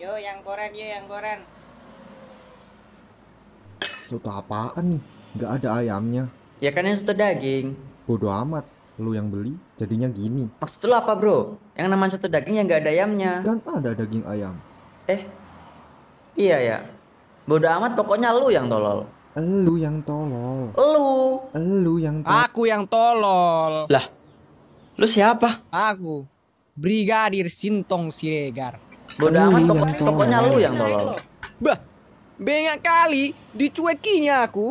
Yo, yang koren, yo, yang koren. Soto apaan nih? Nggak ada ayamnya. Ya kan yang soto daging. Bodoh amat. Lu yang beli jadinya gini. Maksud lu apa bro? Yang namanya soto daging yang nggak ada ayamnya. Kan ada daging ayam. Eh, iya ya. Bodoh amat pokoknya lu yang tolol. Elu yang tolol. Lu. Elu yang tolol. Aku yang tolol. Lah, lu siapa? Aku Brigadir Sintong Siregar. Bodoh Lu amat yang pokoknya, pokoknya lu yang tolol. Bah, banyak kali dicuekinya aku.